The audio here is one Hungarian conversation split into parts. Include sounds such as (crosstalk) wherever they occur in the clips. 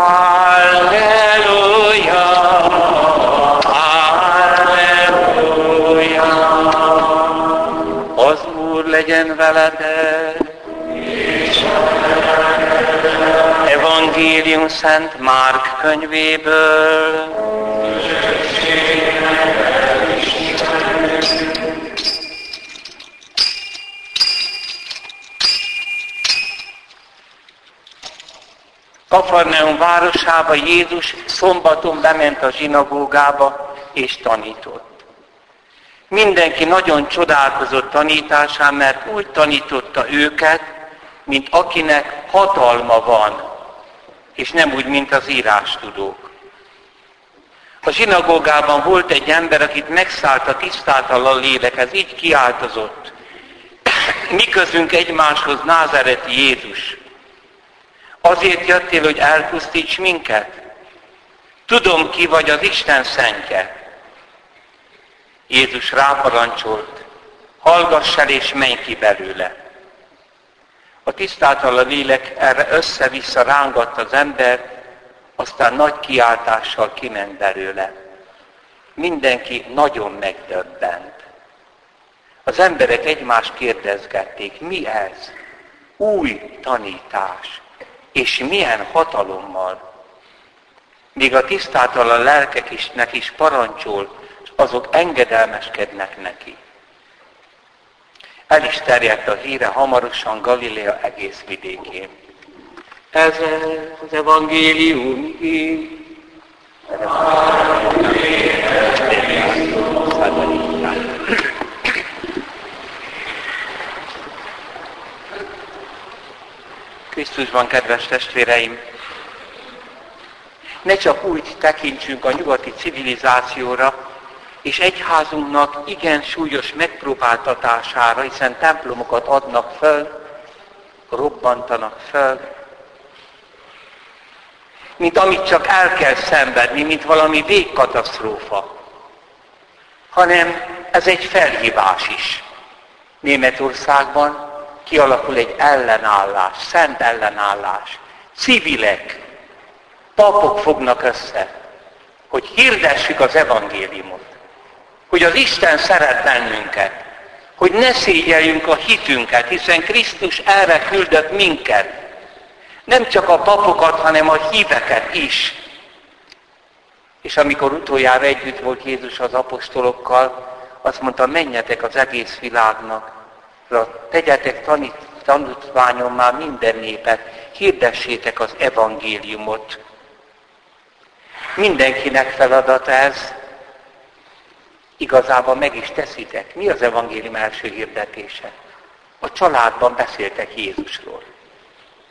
Halleluja, halleluja. Az Úr legyen veletek. Evangélium Szent Márk könyvéből. Kafarneum városába Jézus szombaton bement a zsinagógába és tanított. Mindenki nagyon csodálkozott tanításán, mert úgy tanította őket, mint akinek hatalma van, és nem úgy, mint az írástudók. A zsinagógában volt egy ember, akit megszállt a tisztátalan lélek, ez így kiáltozott. (clears throat) Mi közünk egymáshoz Názereti Jézus. Azért jöttél, hogy elpusztíts minket? Tudom, ki vagy az Isten szentje. Jézus ráparancsolt, hallgass el és menj ki belőle. A tisztátalan lélek erre össze-vissza rángatta az ember, aztán nagy kiáltással kiment belőle. Mindenki nagyon megdöbbent. Az emberek egymást kérdezgették, mi ez? Új tanítás. És milyen hatalommal. Még a tisztátalan lelkek isnek is parancsol, és azok engedelmeskednek neki. El is terjedt a híre hamarosan Galilea egész vidékén. Ez az evangélium Krisztusban, kedves testvéreim, ne csak úgy tekintsünk a nyugati civilizációra, és egyházunknak igen súlyos megpróbáltatására, hiszen templomokat adnak föl, robbantanak föl, mint amit csak el kell szenvedni, mint valami végkatasztrófa, hanem ez egy felhívás is. Németországban kialakul egy ellenállás, szent ellenállás. Civilek, papok fognak össze, hogy hirdessük az evangéliumot, hogy az Isten szeret bennünket, hogy ne szégyeljünk a hitünket, hiszen Krisztus erre küldött minket. Nem csak a papokat, hanem a híveket is. És amikor utoljára együtt volt Jézus az apostolokkal, azt mondta, menjetek az egész világnak, tegyetek tanít, tanítványon már minden népet, hirdessétek az evangéliumot. Mindenkinek feladat ez, igazából meg is teszitek. Mi az evangélium első hirdetése? A családban beszéltek Jézusról.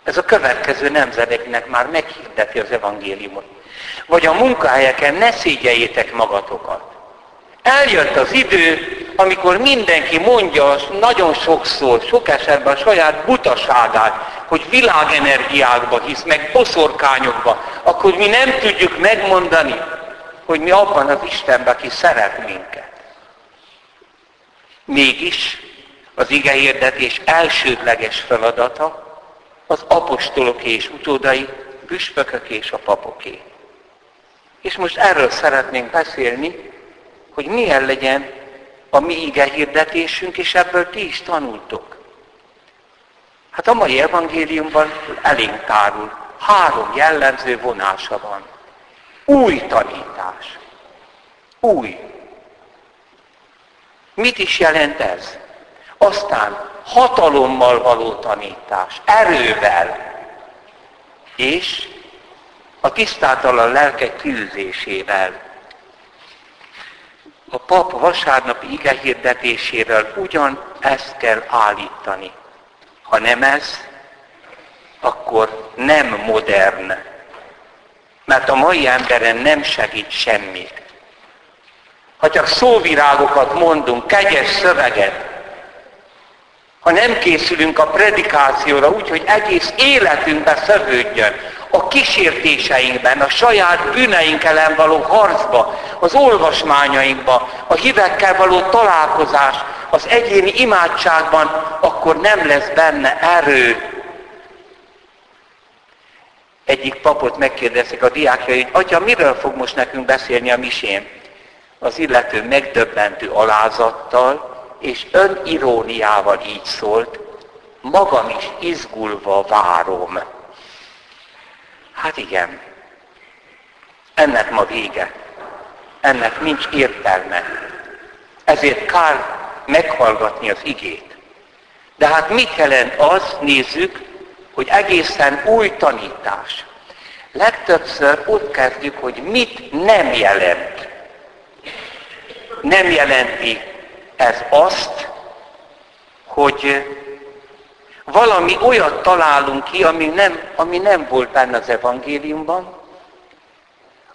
Ez a következő nemzedeknek már meghirdeti az evangéliumot. Vagy a munkahelyeken ne szégyeljétek magatokat. Eljött az idő, amikor mindenki mondja nagyon sokszor, sok esetben a saját butaságát, hogy világenergiákba hisz, meg boszorkányokba, akkor mi nem tudjuk megmondani, hogy mi abban az Istenben, aki szeret minket. Mégis az igehirdetés elsődleges feladata az apostolok és utódai, püspökök és a papoké. És most erről szeretnénk beszélni, hogy milyen legyen a mi ige hirdetésünk, és ebből ti is tanultok. Hát a mai evangéliumban elénk tárul. Három jellemző vonása van. Új tanítás. Új. Mit is jelent ez? Aztán hatalommal való tanítás, erővel, és a tisztátalan lelke küldésével a pap vasárnapi ige hirdetéséről ugyan ezt kell állítani. Ha nem ez, akkor nem modern. Mert a mai emberen nem segít semmit. Ha csak szóvirágokat mondunk, kegyes szöveget, ha nem készülünk a predikációra úgy, hogy egész életünkbe szövődjön, a kísértéseinkben, a saját bűneink ellen való harcba, az olvasmányainkba, a hívekkel való találkozás, az egyéni imádságban, akkor nem lesz benne erő. Egyik papot megkérdezik a diákjai, hogy atya, miről fog most nekünk beszélni a misén? Az illető megdöbbentő alázattal és öniróniával így szólt, magam is izgulva várom. Hát igen, ennek ma vége. Ennek nincs értelme. Ezért kár meghallgatni az igét. De hát mit jelent az, nézzük, hogy egészen új tanítás. Legtöbbször ott kezdjük, hogy mit nem jelent. Nem jelenti ez azt, hogy valami olyat találunk ki, ami nem, ami nem volt benne az evangéliumban,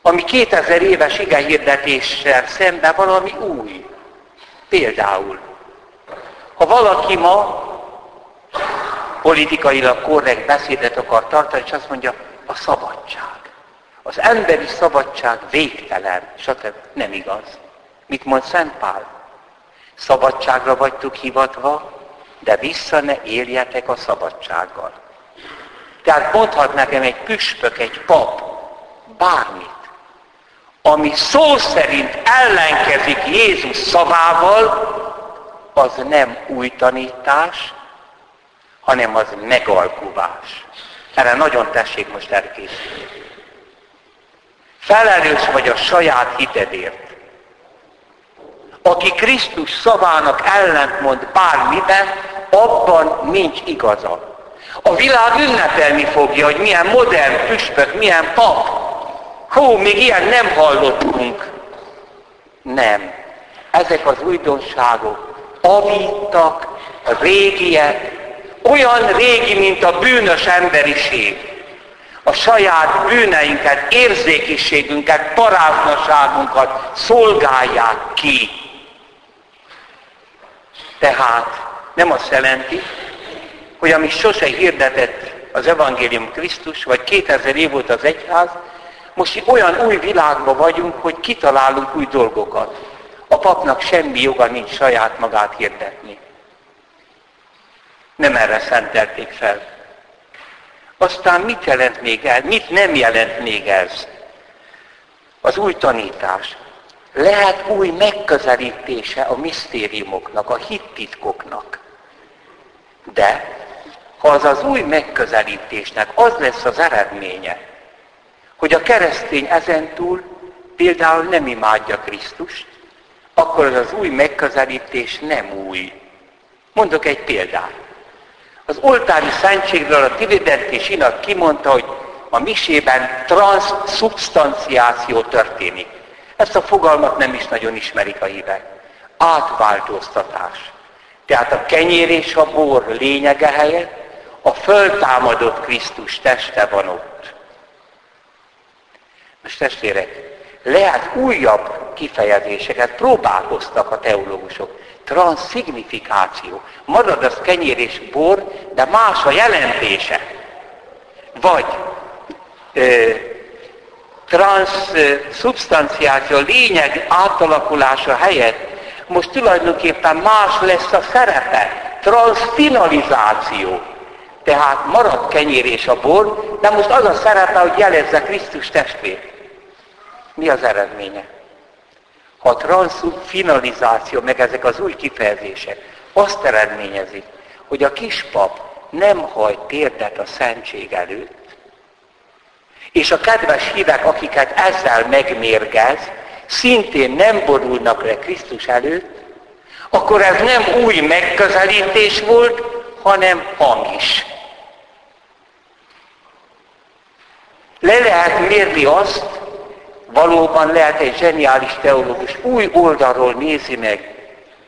ami 2000 éves hirdetéssel szemben valami új. Például, ha valaki ma politikailag korrekt beszédet akar tartani, és azt mondja, a szabadság. Az emberi szabadság végtelen, stb. Nem igaz. Mit mond Szent Pál? Szabadságra vagytok hivatva, de vissza ne éljetek a szabadsággal. Tehát mondhat nekem egy püspök, egy pap, bármit, ami szó szerint ellenkezik Jézus szavával, az nem új tanítás, hanem az megalkuvás. Erre nagyon tessék most elkészülni. Felelős vagy a saját hitedért. Aki Krisztus szavának ellentmond bármiben, abban nincs igaza. A világ ünnepelni fogja, hogy milyen modern püspök, milyen pap. Hú, még ilyen nem hallottunk. Nem. Ezek az újdonságok avíttak, régiek, olyan régi, mint a bűnös emberiség. A saját bűneinket, érzékiségünket, paráznaságunkat szolgálják ki. Tehát nem azt jelenti, hogy ami sose hirdetett az evangélium Krisztus, vagy 2000 év volt az egyház, most olyan új világban vagyunk, hogy kitalálunk új dolgokat. A papnak semmi joga nincs saját magát hirdetni. Nem erre szentelték fel. Aztán mit jelent még ez? Mit nem jelent még ez? Az új tanítás. Lehet új megközelítése a misztériumoknak, a hittitkoknak. De ha az az új megközelítésnek az lesz az eredménye, hogy a keresztény ezentúl például nem imádja Krisztust, akkor az az új megközelítés nem új. Mondok egy példát. Az oltári szentségről a Divident Inak kimondta, hogy a misében transzubstanciáció történik. Ezt a fogalmat nem is nagyon ismerik a hívek. Átváltoztatás. Tehát a kenyér és a bor lényege helyett a föltámadott Krisztus teste van ott. Most testvérek, lehet újabb kifejezéseket próbálkoztak a teológusok. Transzignifikáció. Marad az kenyér és bor, de más a jelentése. Vagy ö, transzubstanciáció, lényeg átalakulása helyett most tulajdonképpen más lesz a szerepe. Transfinalizáció. Tehát marad kenyér és a bor, de most az a szerepe, hogy jelezze Krisztus testvét. Mi az eredménye? Ha a transfinalizáció, meg ezek az új kifejezések azt eredményezik, hogy a kispap nem hajt térdet a szentség előtt, és a kedves hívek, akiket ezzel megmérgez, szintén nem borulnak le Krisztus előtt, akkor ez nem új megközelítés volt, hanem hamis. Le lehet mérni azt, valóban lehet egy zseniális teológus új oldalról nézi meg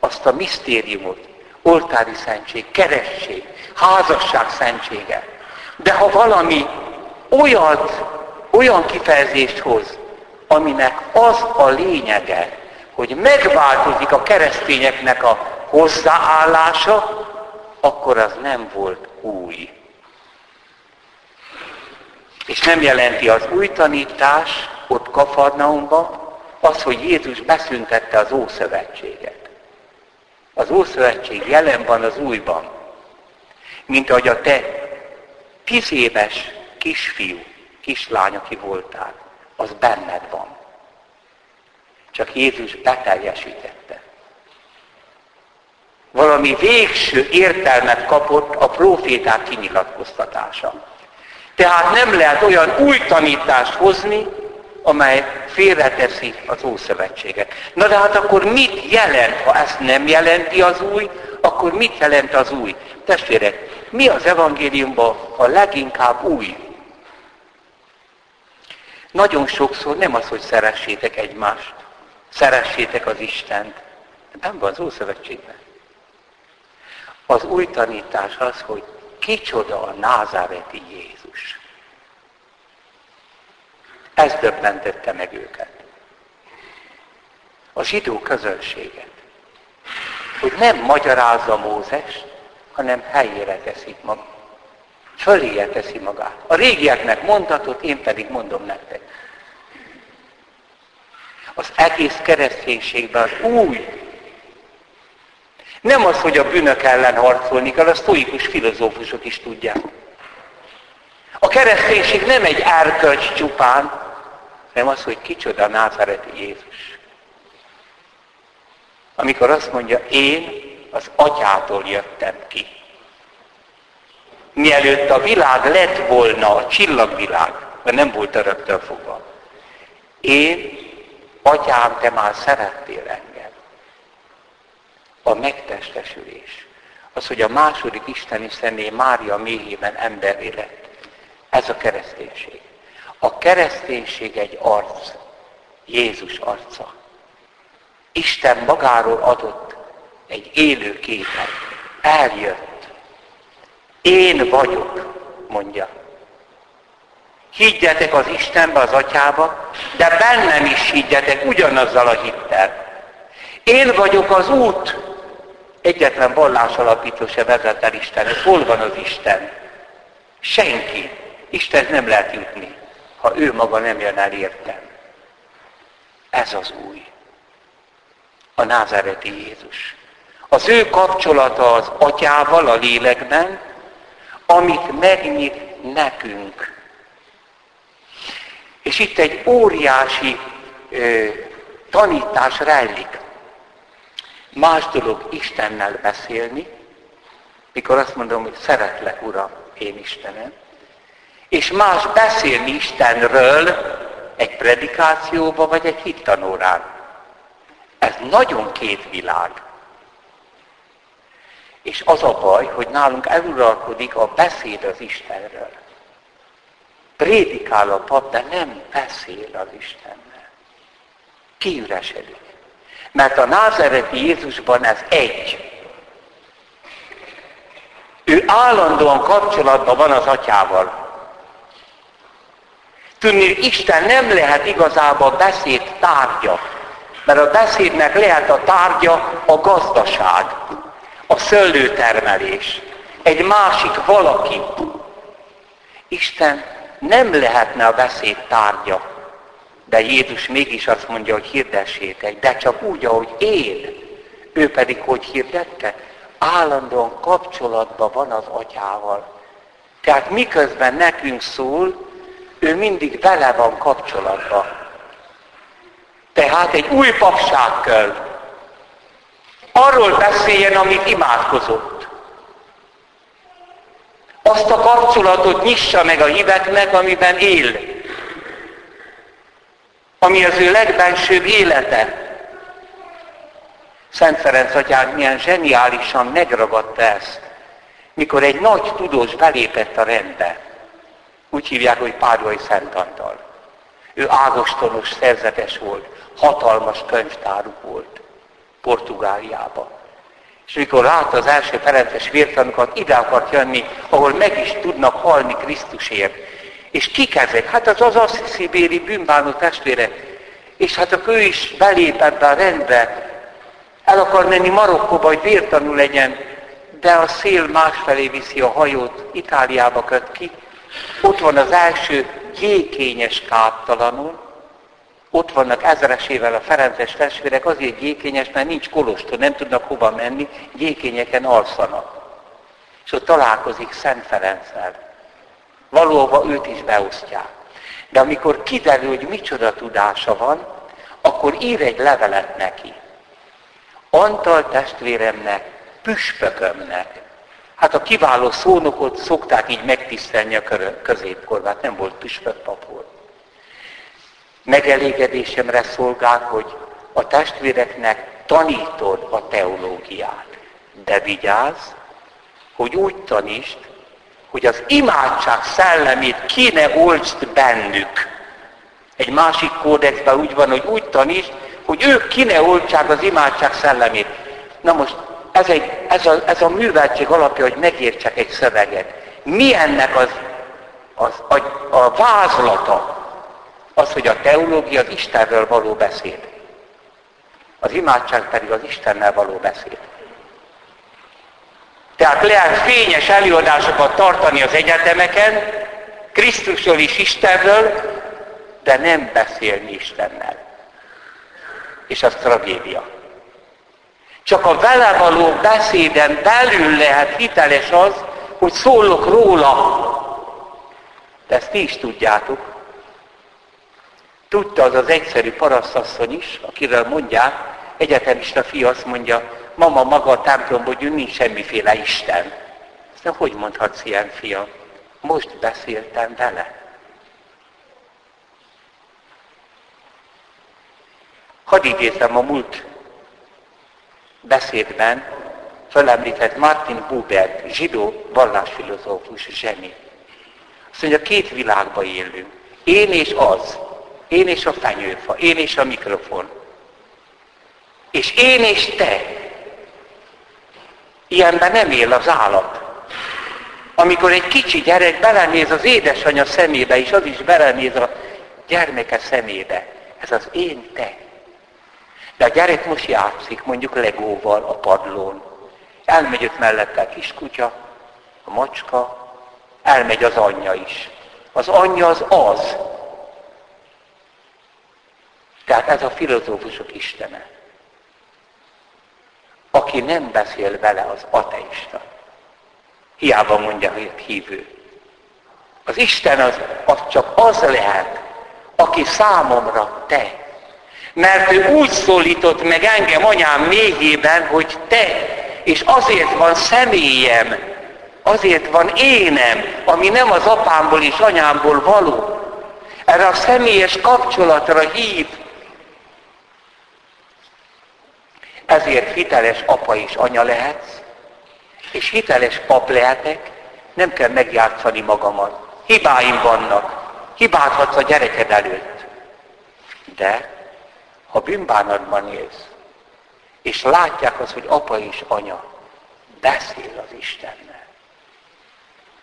azt a misztériumot, oltári szentség, keresség, házasság szentsége. De ha valami olyat, olyan kifejezést hoz, aminek az a lényege, hogy megváltozik a keresztényeknek a hozzáállása, akkor az nem volt új. És nem jelenti az új tanítás ott Kafarnaumban az, hogy Jézus beszüntette az Ószövetséget. Az Ószövetség jelen van az újban. Mint ahogy a te tíz éves kisfiú kislány, aki voltál, az benned van. Csak Jézus beteljesítette. Valami végső értelmet kapott a proféták kinyilatkoztatása. Tehát nem lehet olyan új tanítást hozni, amely félreteszi az Ószövetséget. Na de hát akkor mit jelent, ha ezt nem jelenti az új, akkor mit jelent az új? Testvérek, mi az evangéliumban a leginkább új? Nagyon sokszor nem az, hogy szeressétek egymást, szeressétek az Istent. Nem van az Ószövetségben. Az új tanítás az, hogy kicsoda a názáreti Jézus. Ez döbbentette meg őket. A zsidó közönséget. Hogy nem magyarázza Mózes, hanem helyére teszik magát. Föléje teszi magát. A régieknek mondhatott, én pedig mondom nektek. Az egész kereszténységben az új. Nem az, hogy a bűnök ellen harcolni kell, a sztoikus filozófusok is tudják. A kereszténység nem egy árkölcs csupán, hanem az, hogy kicsoda a názáreti Jézus. Amikor azt mondja, én az atyától jöttem ki. Mielőtt a világ lett volna a csillagvilág, mert nem volt öröktől fogva. Én, atyám, te már szerettél engem. A megtestesülés. Az, hogy a második isteni személy Mária méhében emberé lett. Ez a kereszténység. A kereszténység egy arc, Jézus arca. Isten magáról adott egy élő képet. Eljött. Én vagyok, mondja. Higgyetek az Istenbe, az Atyába, de bennem is higgyetek ugyanazzal a hittel. Én vagyok az út. Egyetlen vallás alapító se vezet el Istenhez. Hol van az Isten? Senki. Isten nem lehet jutni ha ő maga nem jön el értem. Ez az új. A názáreti Jézus. Az ő kapcsolata az atyával a lélekben, amit megnyit nekünk. És itt egy óriási ö, tanítás rejlik. Más dolog Istennel beszélni, mikor azt mondom, hogy szeretlek, Uram, én Istenem, és más beszélni Istenről egy predikációba vagy egy hittanórán. Ez nagyon két világ. És az a baj, hogy nálunk eluralkodik a beszéd az Istenről. Prédikál a pap, de nem beszél az Istennel. Kiüresedik. Mert a názereti Jézusban ez egy. Ő állandóan kapcsolatban van az atyával. Tudni, Isten nem lehet igazából beszéd tárgya, mert a beszédnek lehet a tárgya a gazdaság, a szőlőtermelés, egy másik valaki. Isten nem lehetne a beszéd tárgya, de Jézus mégis azt mondja, hogy hirdessétek, de csak úgy, ahogy én. Ő pedig hogy hirdette? Állandóan kapcsolatban van az atyával. Tehát miközben nekünk szól, ő mindig vele van kapcsolatban. Tehát egy új papság kell. Arról beszéljen, amit imádkozott. Azt a kapcsolatot nyissa meg a híveknek, amiben él. Ami az ő legbensőbb élete. Szent Ferenc atyánk milyen zseniálisan megragadta ezt, mikor egy nagy tudós belépett a rendbe. Úgy hívják, hogy Pádvai Szent Antal. Ő ágostonos szerzetes volt, hatalmas könyvtáruk volt Portugáliába. És mikor látta az első Ferences vértanukat, ide akart jönni, ahol meg is tudnak halni Krisztusért. És kik ezek? Hát az az asszibéri bűnbánó testvére. És hát akkor ő is belép ebbe a rendbe, el akar menni Marokkóba, hogy vértanú legyen, de a szél másfelé viszi a hajót, Itáliába köt ki, ott van az első gyékényes káptalanul, ott vannak ezeresével a Ferences testvérek, azért gyékényes, mert nincs kolostor, nem tudnak hova menni, gyékényeken alszanak. És ott találkozik Szent Ferenccel. Valóban őt is beosztják. De amikor kiderül, hogy micsoda tudása van, akkor ír egy levelet neki. Antal testvéremnek, püspökömnek. Hát a kiváló szónokot szokták így megtisztelni a középkorban, hát nem volt püspök pap volt. Megelégedésemre szolgál, hogy a testvéreknek tanítod a teológiát. De vigyázz, hogy úgy tanítsd, hogy az imádság szellemét ki ne olcsd bennük. Egy másik kódexben úgy van, hogy úgy tanítsd, hogy ők ki ne oltsák az imádság szellemét. Na most ez, egy, ez, a, ez a műveltség alapja, hogy megértsek egy szöveget. Mi ennek az, az, a, a vázlata? Az, hogy a teológia az Istenről való beszéd. Az imádság pedig az Istennel való beszéd. Tehát lehet fényes előadásokat tartani az egyetemeken, Krisztusról és Istenről, de nem beszélni Istennel. És az tragédia. Csak a vele való beszéden belül lehet hiteles az, hogy szólok róla. De ezt ti is tudjátok. Tudta az az egyszerű parasztasszony is, akiről mondják, egyetemista fiú azt mondja, mama maga a templomból jön, nincs semmiféle Isten. Aztán hogy mondhatsz ilyen, fiam? Most beszéltem vele. Hadd idézem a múlt beszédben felemlített Martin Buber, zsidó vallásfilozófus zseni. Azt mondja, két világban élünk. Én és az. Én és a fenyőfa. Én és a mikrofon. És én és te. Ilyenben nem él az állat. Amikor egy kicsi gyerek belenéz az édesanyja szemébe, és az is belenéz a gyermeke szemébe. Ez az én te. De a gyerek most játszik, mondjuk legóval a padlón. Elmegy ott mellette a kiskutya, a macska, elmegy az anyja is. Az anyja az az. Tehát ez a filozófusok istene. Aki nem beszél vele, az ateista. Hiába mondja, hogy hívő. Az Isten az, az csak az lehet, aki számomra te. Mert ő úgy szólított meg engem anyám méhében, hogy te, és azért van személyem, azért van énem, ami nem az apámból és anyámból való. Erre a személyes kapcsolatra hív. Ezért hiteles apa és anya lehetsz, és hiteles pap lehetek, nem kell megjátszani magamat. Hibáim vannak. Hibázhatsz a gyereked előtt. De ha bűnbánatban élsz, és látják azt, hogy apa és anya beszél az Istennel,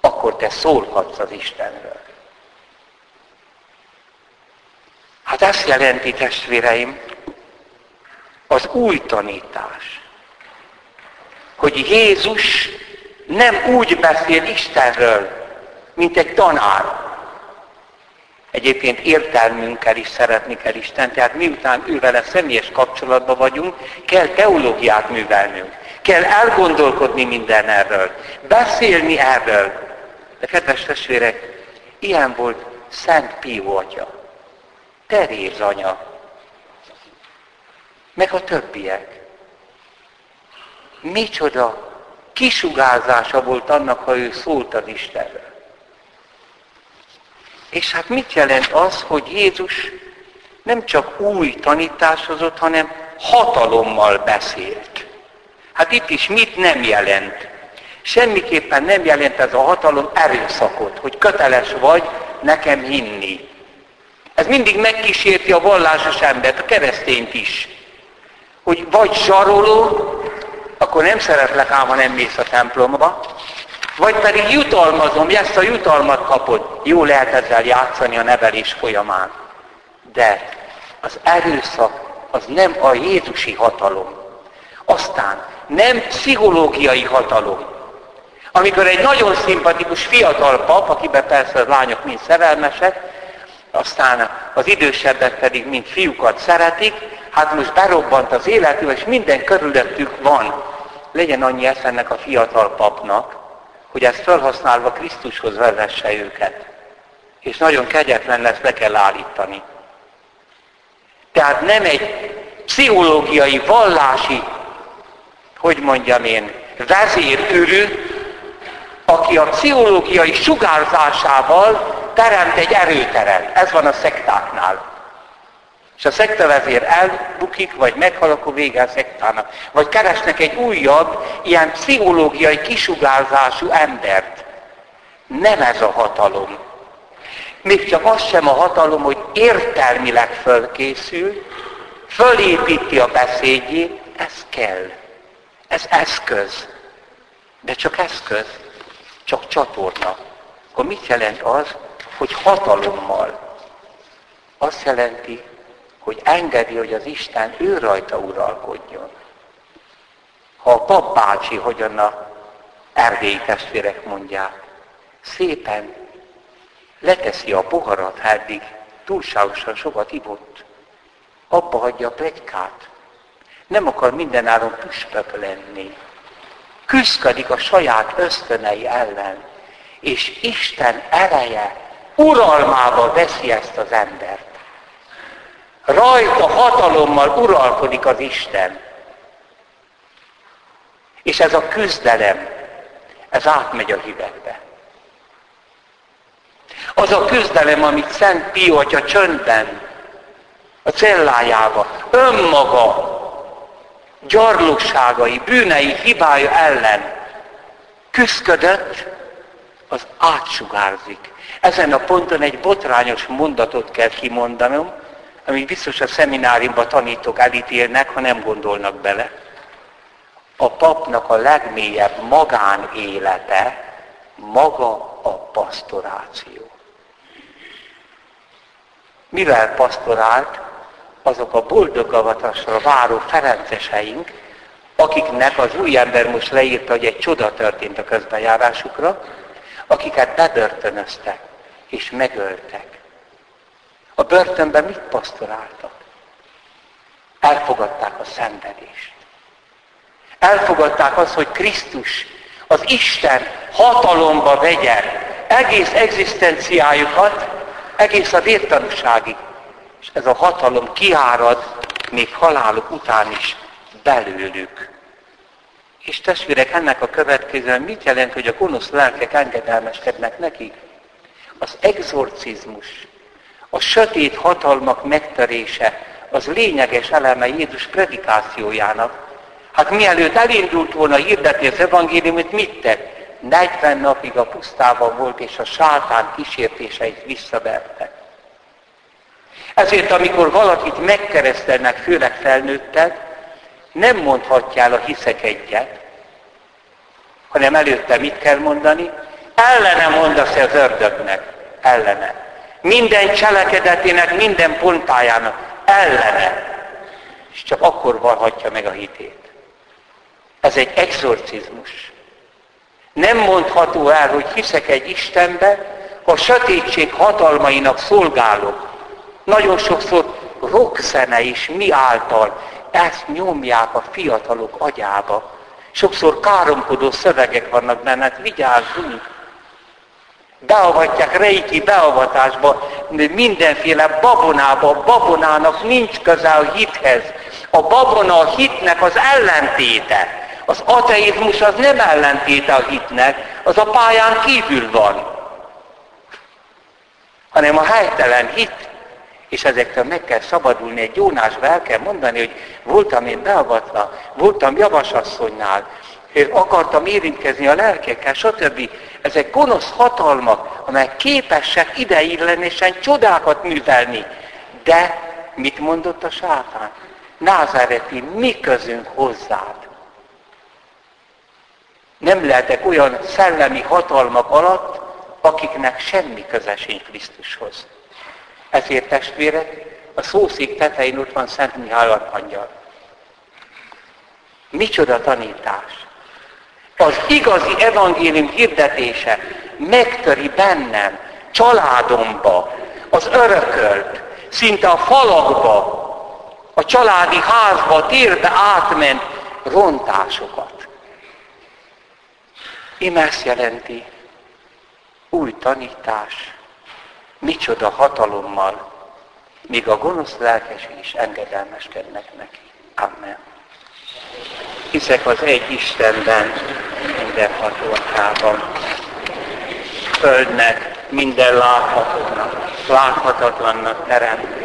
akkor te szólhatsz az Istenről. Hát ezt jelenti, testvéreim, az új tanítás, hogy Jézus nem úgy beszél Istenről, mint egy tanár, Egyébként értelmünkkel is szeretni kell Isten, tehát miután ő vele személyes kapcsolatban vagyunk, kell teológiát művelnünk. Kell elgondolkodni minden erről. Beszélni erről. De kedves testvérek, ilyen volt Szent Pió atya. Teréz anya. Meg a többiek. Micsoda kisugárzása volt annak, ha ő szólt az Istenről. És hát mit jelent az, hogy Jézus nem csak új tanítás hozott, hanem hatalommal beszélt. Hát itt is mit nem jelent? Semmiképpen nem jelent ez a hatalom erőszakot, hogy köteles vagy nekem hinni. Ez mindig megkísérti a vallásos embert, a keresztényt is. Hogy vagy zsaroló, akkor nem szeretlek ám, ha nem mész a templomba, vagy pedig jutalmazom, ezt a jutalmat kapod. Jó lehet ezzel játszani a nevelés folyamán. De az erőszak az nem a Jézusi hatalom. Aztán nem pszichológiai hatalom. Amikor egy nagyon szimpatikus fiatal pap, akiben persze a lányok mind szerelmesek, aztán az idősebbek pedig mind fiúkat szeretik, hát most berobbant az életű, és minden körülöttük van. Legyen annyi eszennek a fiatal papnak, hogy ezt felhasználva Krisztushoz vezesse őket. és nagyon kegyetlen lesz, le kell állítani. Tehát nem egy pszichológiai, vallási, hogy mondjam én, vezérőrű, aki a pszichológiai sugárzásával teremt egy erőteret. Ez van a szektáknál. És a szektavezér elbukik, vagy meghal, akkor vége a szektának. Vagy keresnek egy újabb, ilyen pszichológiai kisugárzású embert. Nem ez a hatalom. Még csak az sem a hatalom, hogy értelmileg fölkészül, fölépíti a beszédjét, ez kell. Ez eszköz. De csak eszköz, csak csatorna. Akkor mit jelent az, hogy hatalommal? Azt jelenti, hogy engedi, hogy az Isten ő rajta uralkodjon. Ha a papbácsi, hogyan a erdélyi testvérek mondják, szépen leteszi a poharat, ha eddig túlságosan sokat ivott, abba hagyja a plegykát. Nem akar mindenáron püspök lenni. Küzdködik a saját ösztönei ellen, és Isten ereje uralmába veszi ezt az embert. Rajta hatalommal uralkodik az Isten. És ez a küzdelem, ez átmegy a hívekbe. Az a küzdelem, amit Szent Pio atya csöndben, a cellájába, önmaga gyarlóságai, bűnei, hibája ellen küzdködött, az átsugárzik. Ezen a ponton egy botrányos mondatot kell kimondanom, amit biztos a szemináriumban tanítók elítélnek, ha nem gondolnak bele. A papnak a legmélyebb magánélete maga a pastoráció. Mivel pastorált, azok a boldogavatásra váró ferenceseink, akiknek az új ember most leírta, hogy egy csoda történt a közbejárásukra, akiket bebörtönöztek és megöltek. Börtönben mit pasztoráltak? Elfogadták a szenvedést. Elfogadták azt, hogy Krisztus, az Isten hatalomba vegye egész egzisztenciájukat, egész a vértanúságig. És ez a hatalom kiárad még haláluk után is belőlük. És testvérek, ennek a következően mit jelent, hogy a gonosz lelkek engedelmeskednek nekik? Az exorcizmus, a sötét hatalmak megtörése az lényeges eleme Jézus predikációjának. Hát mielőtt elindult volna hirdetni az evangéliumot, mit tett? 40 napig a pusztában volt, és a sátán kísértéseit visszaverte. Ezért, amikor valakit megkeresztelnek, főleg felnőtted, nem mondhatjál a hiszek egyet, hanem előtte mit kell mondani? Ellene mondasz az ördögnek. Ellene minden cselekedetének, minden pontájának ellene. És csak akkor valhatja meg a hitét. Ez egy exorcizmus. Nem mondható el, hogy hiszek egy Istenbe, ha a sötétség hatalmainak szolgálok. Nagyon sokszor rockzene is mi által ezt nyomják a fiatalok agyába. Sokszor káromkodó szövegek vannak benne, hát vigyázzunk, beavatják reiki beavatásba, mindenféle babonába, babonának nincs köze a hithez. A babona a hitnek az ellentéte. Az ateizmus az nem ellentéte a hitnek, az a pályán kívül van. Hanem a helytelen hit. És ezektől meg kell szabadulni egy Jónásba, el kell mondani, hogy voltam én beavatva, voltam javasasszonynál, akartam érintkezni a lelkekkel, stb. Ezek gonosz hatalmak, amelyek képesek ideiglenésen csodákat művelni. De mit mondott a sátán? Názáreti, mi közünk hozzád? Nem lehetek olyan szellemi hatalmak alatt, akiknek semmi köze sincs Krisztushoz. Ezért testvérek, a szószék tetején ott van Szent Mihály Arkangyal. Micsoda tanítás! Az igazi evangélium hirdetése megtöri bennem, családomba, az örökölt, szinte a falakba, a családi házba, a térbe átment rontásokat. Ime ezt jelenti új tanítás, micsoda hatalommal, míg a gonosz lelkes is engedelmeskednek neki. Amen. Hiszek az egy Istenben, mindenható atyában, Földnek, minden láthatónak, láthatatlannak teremt,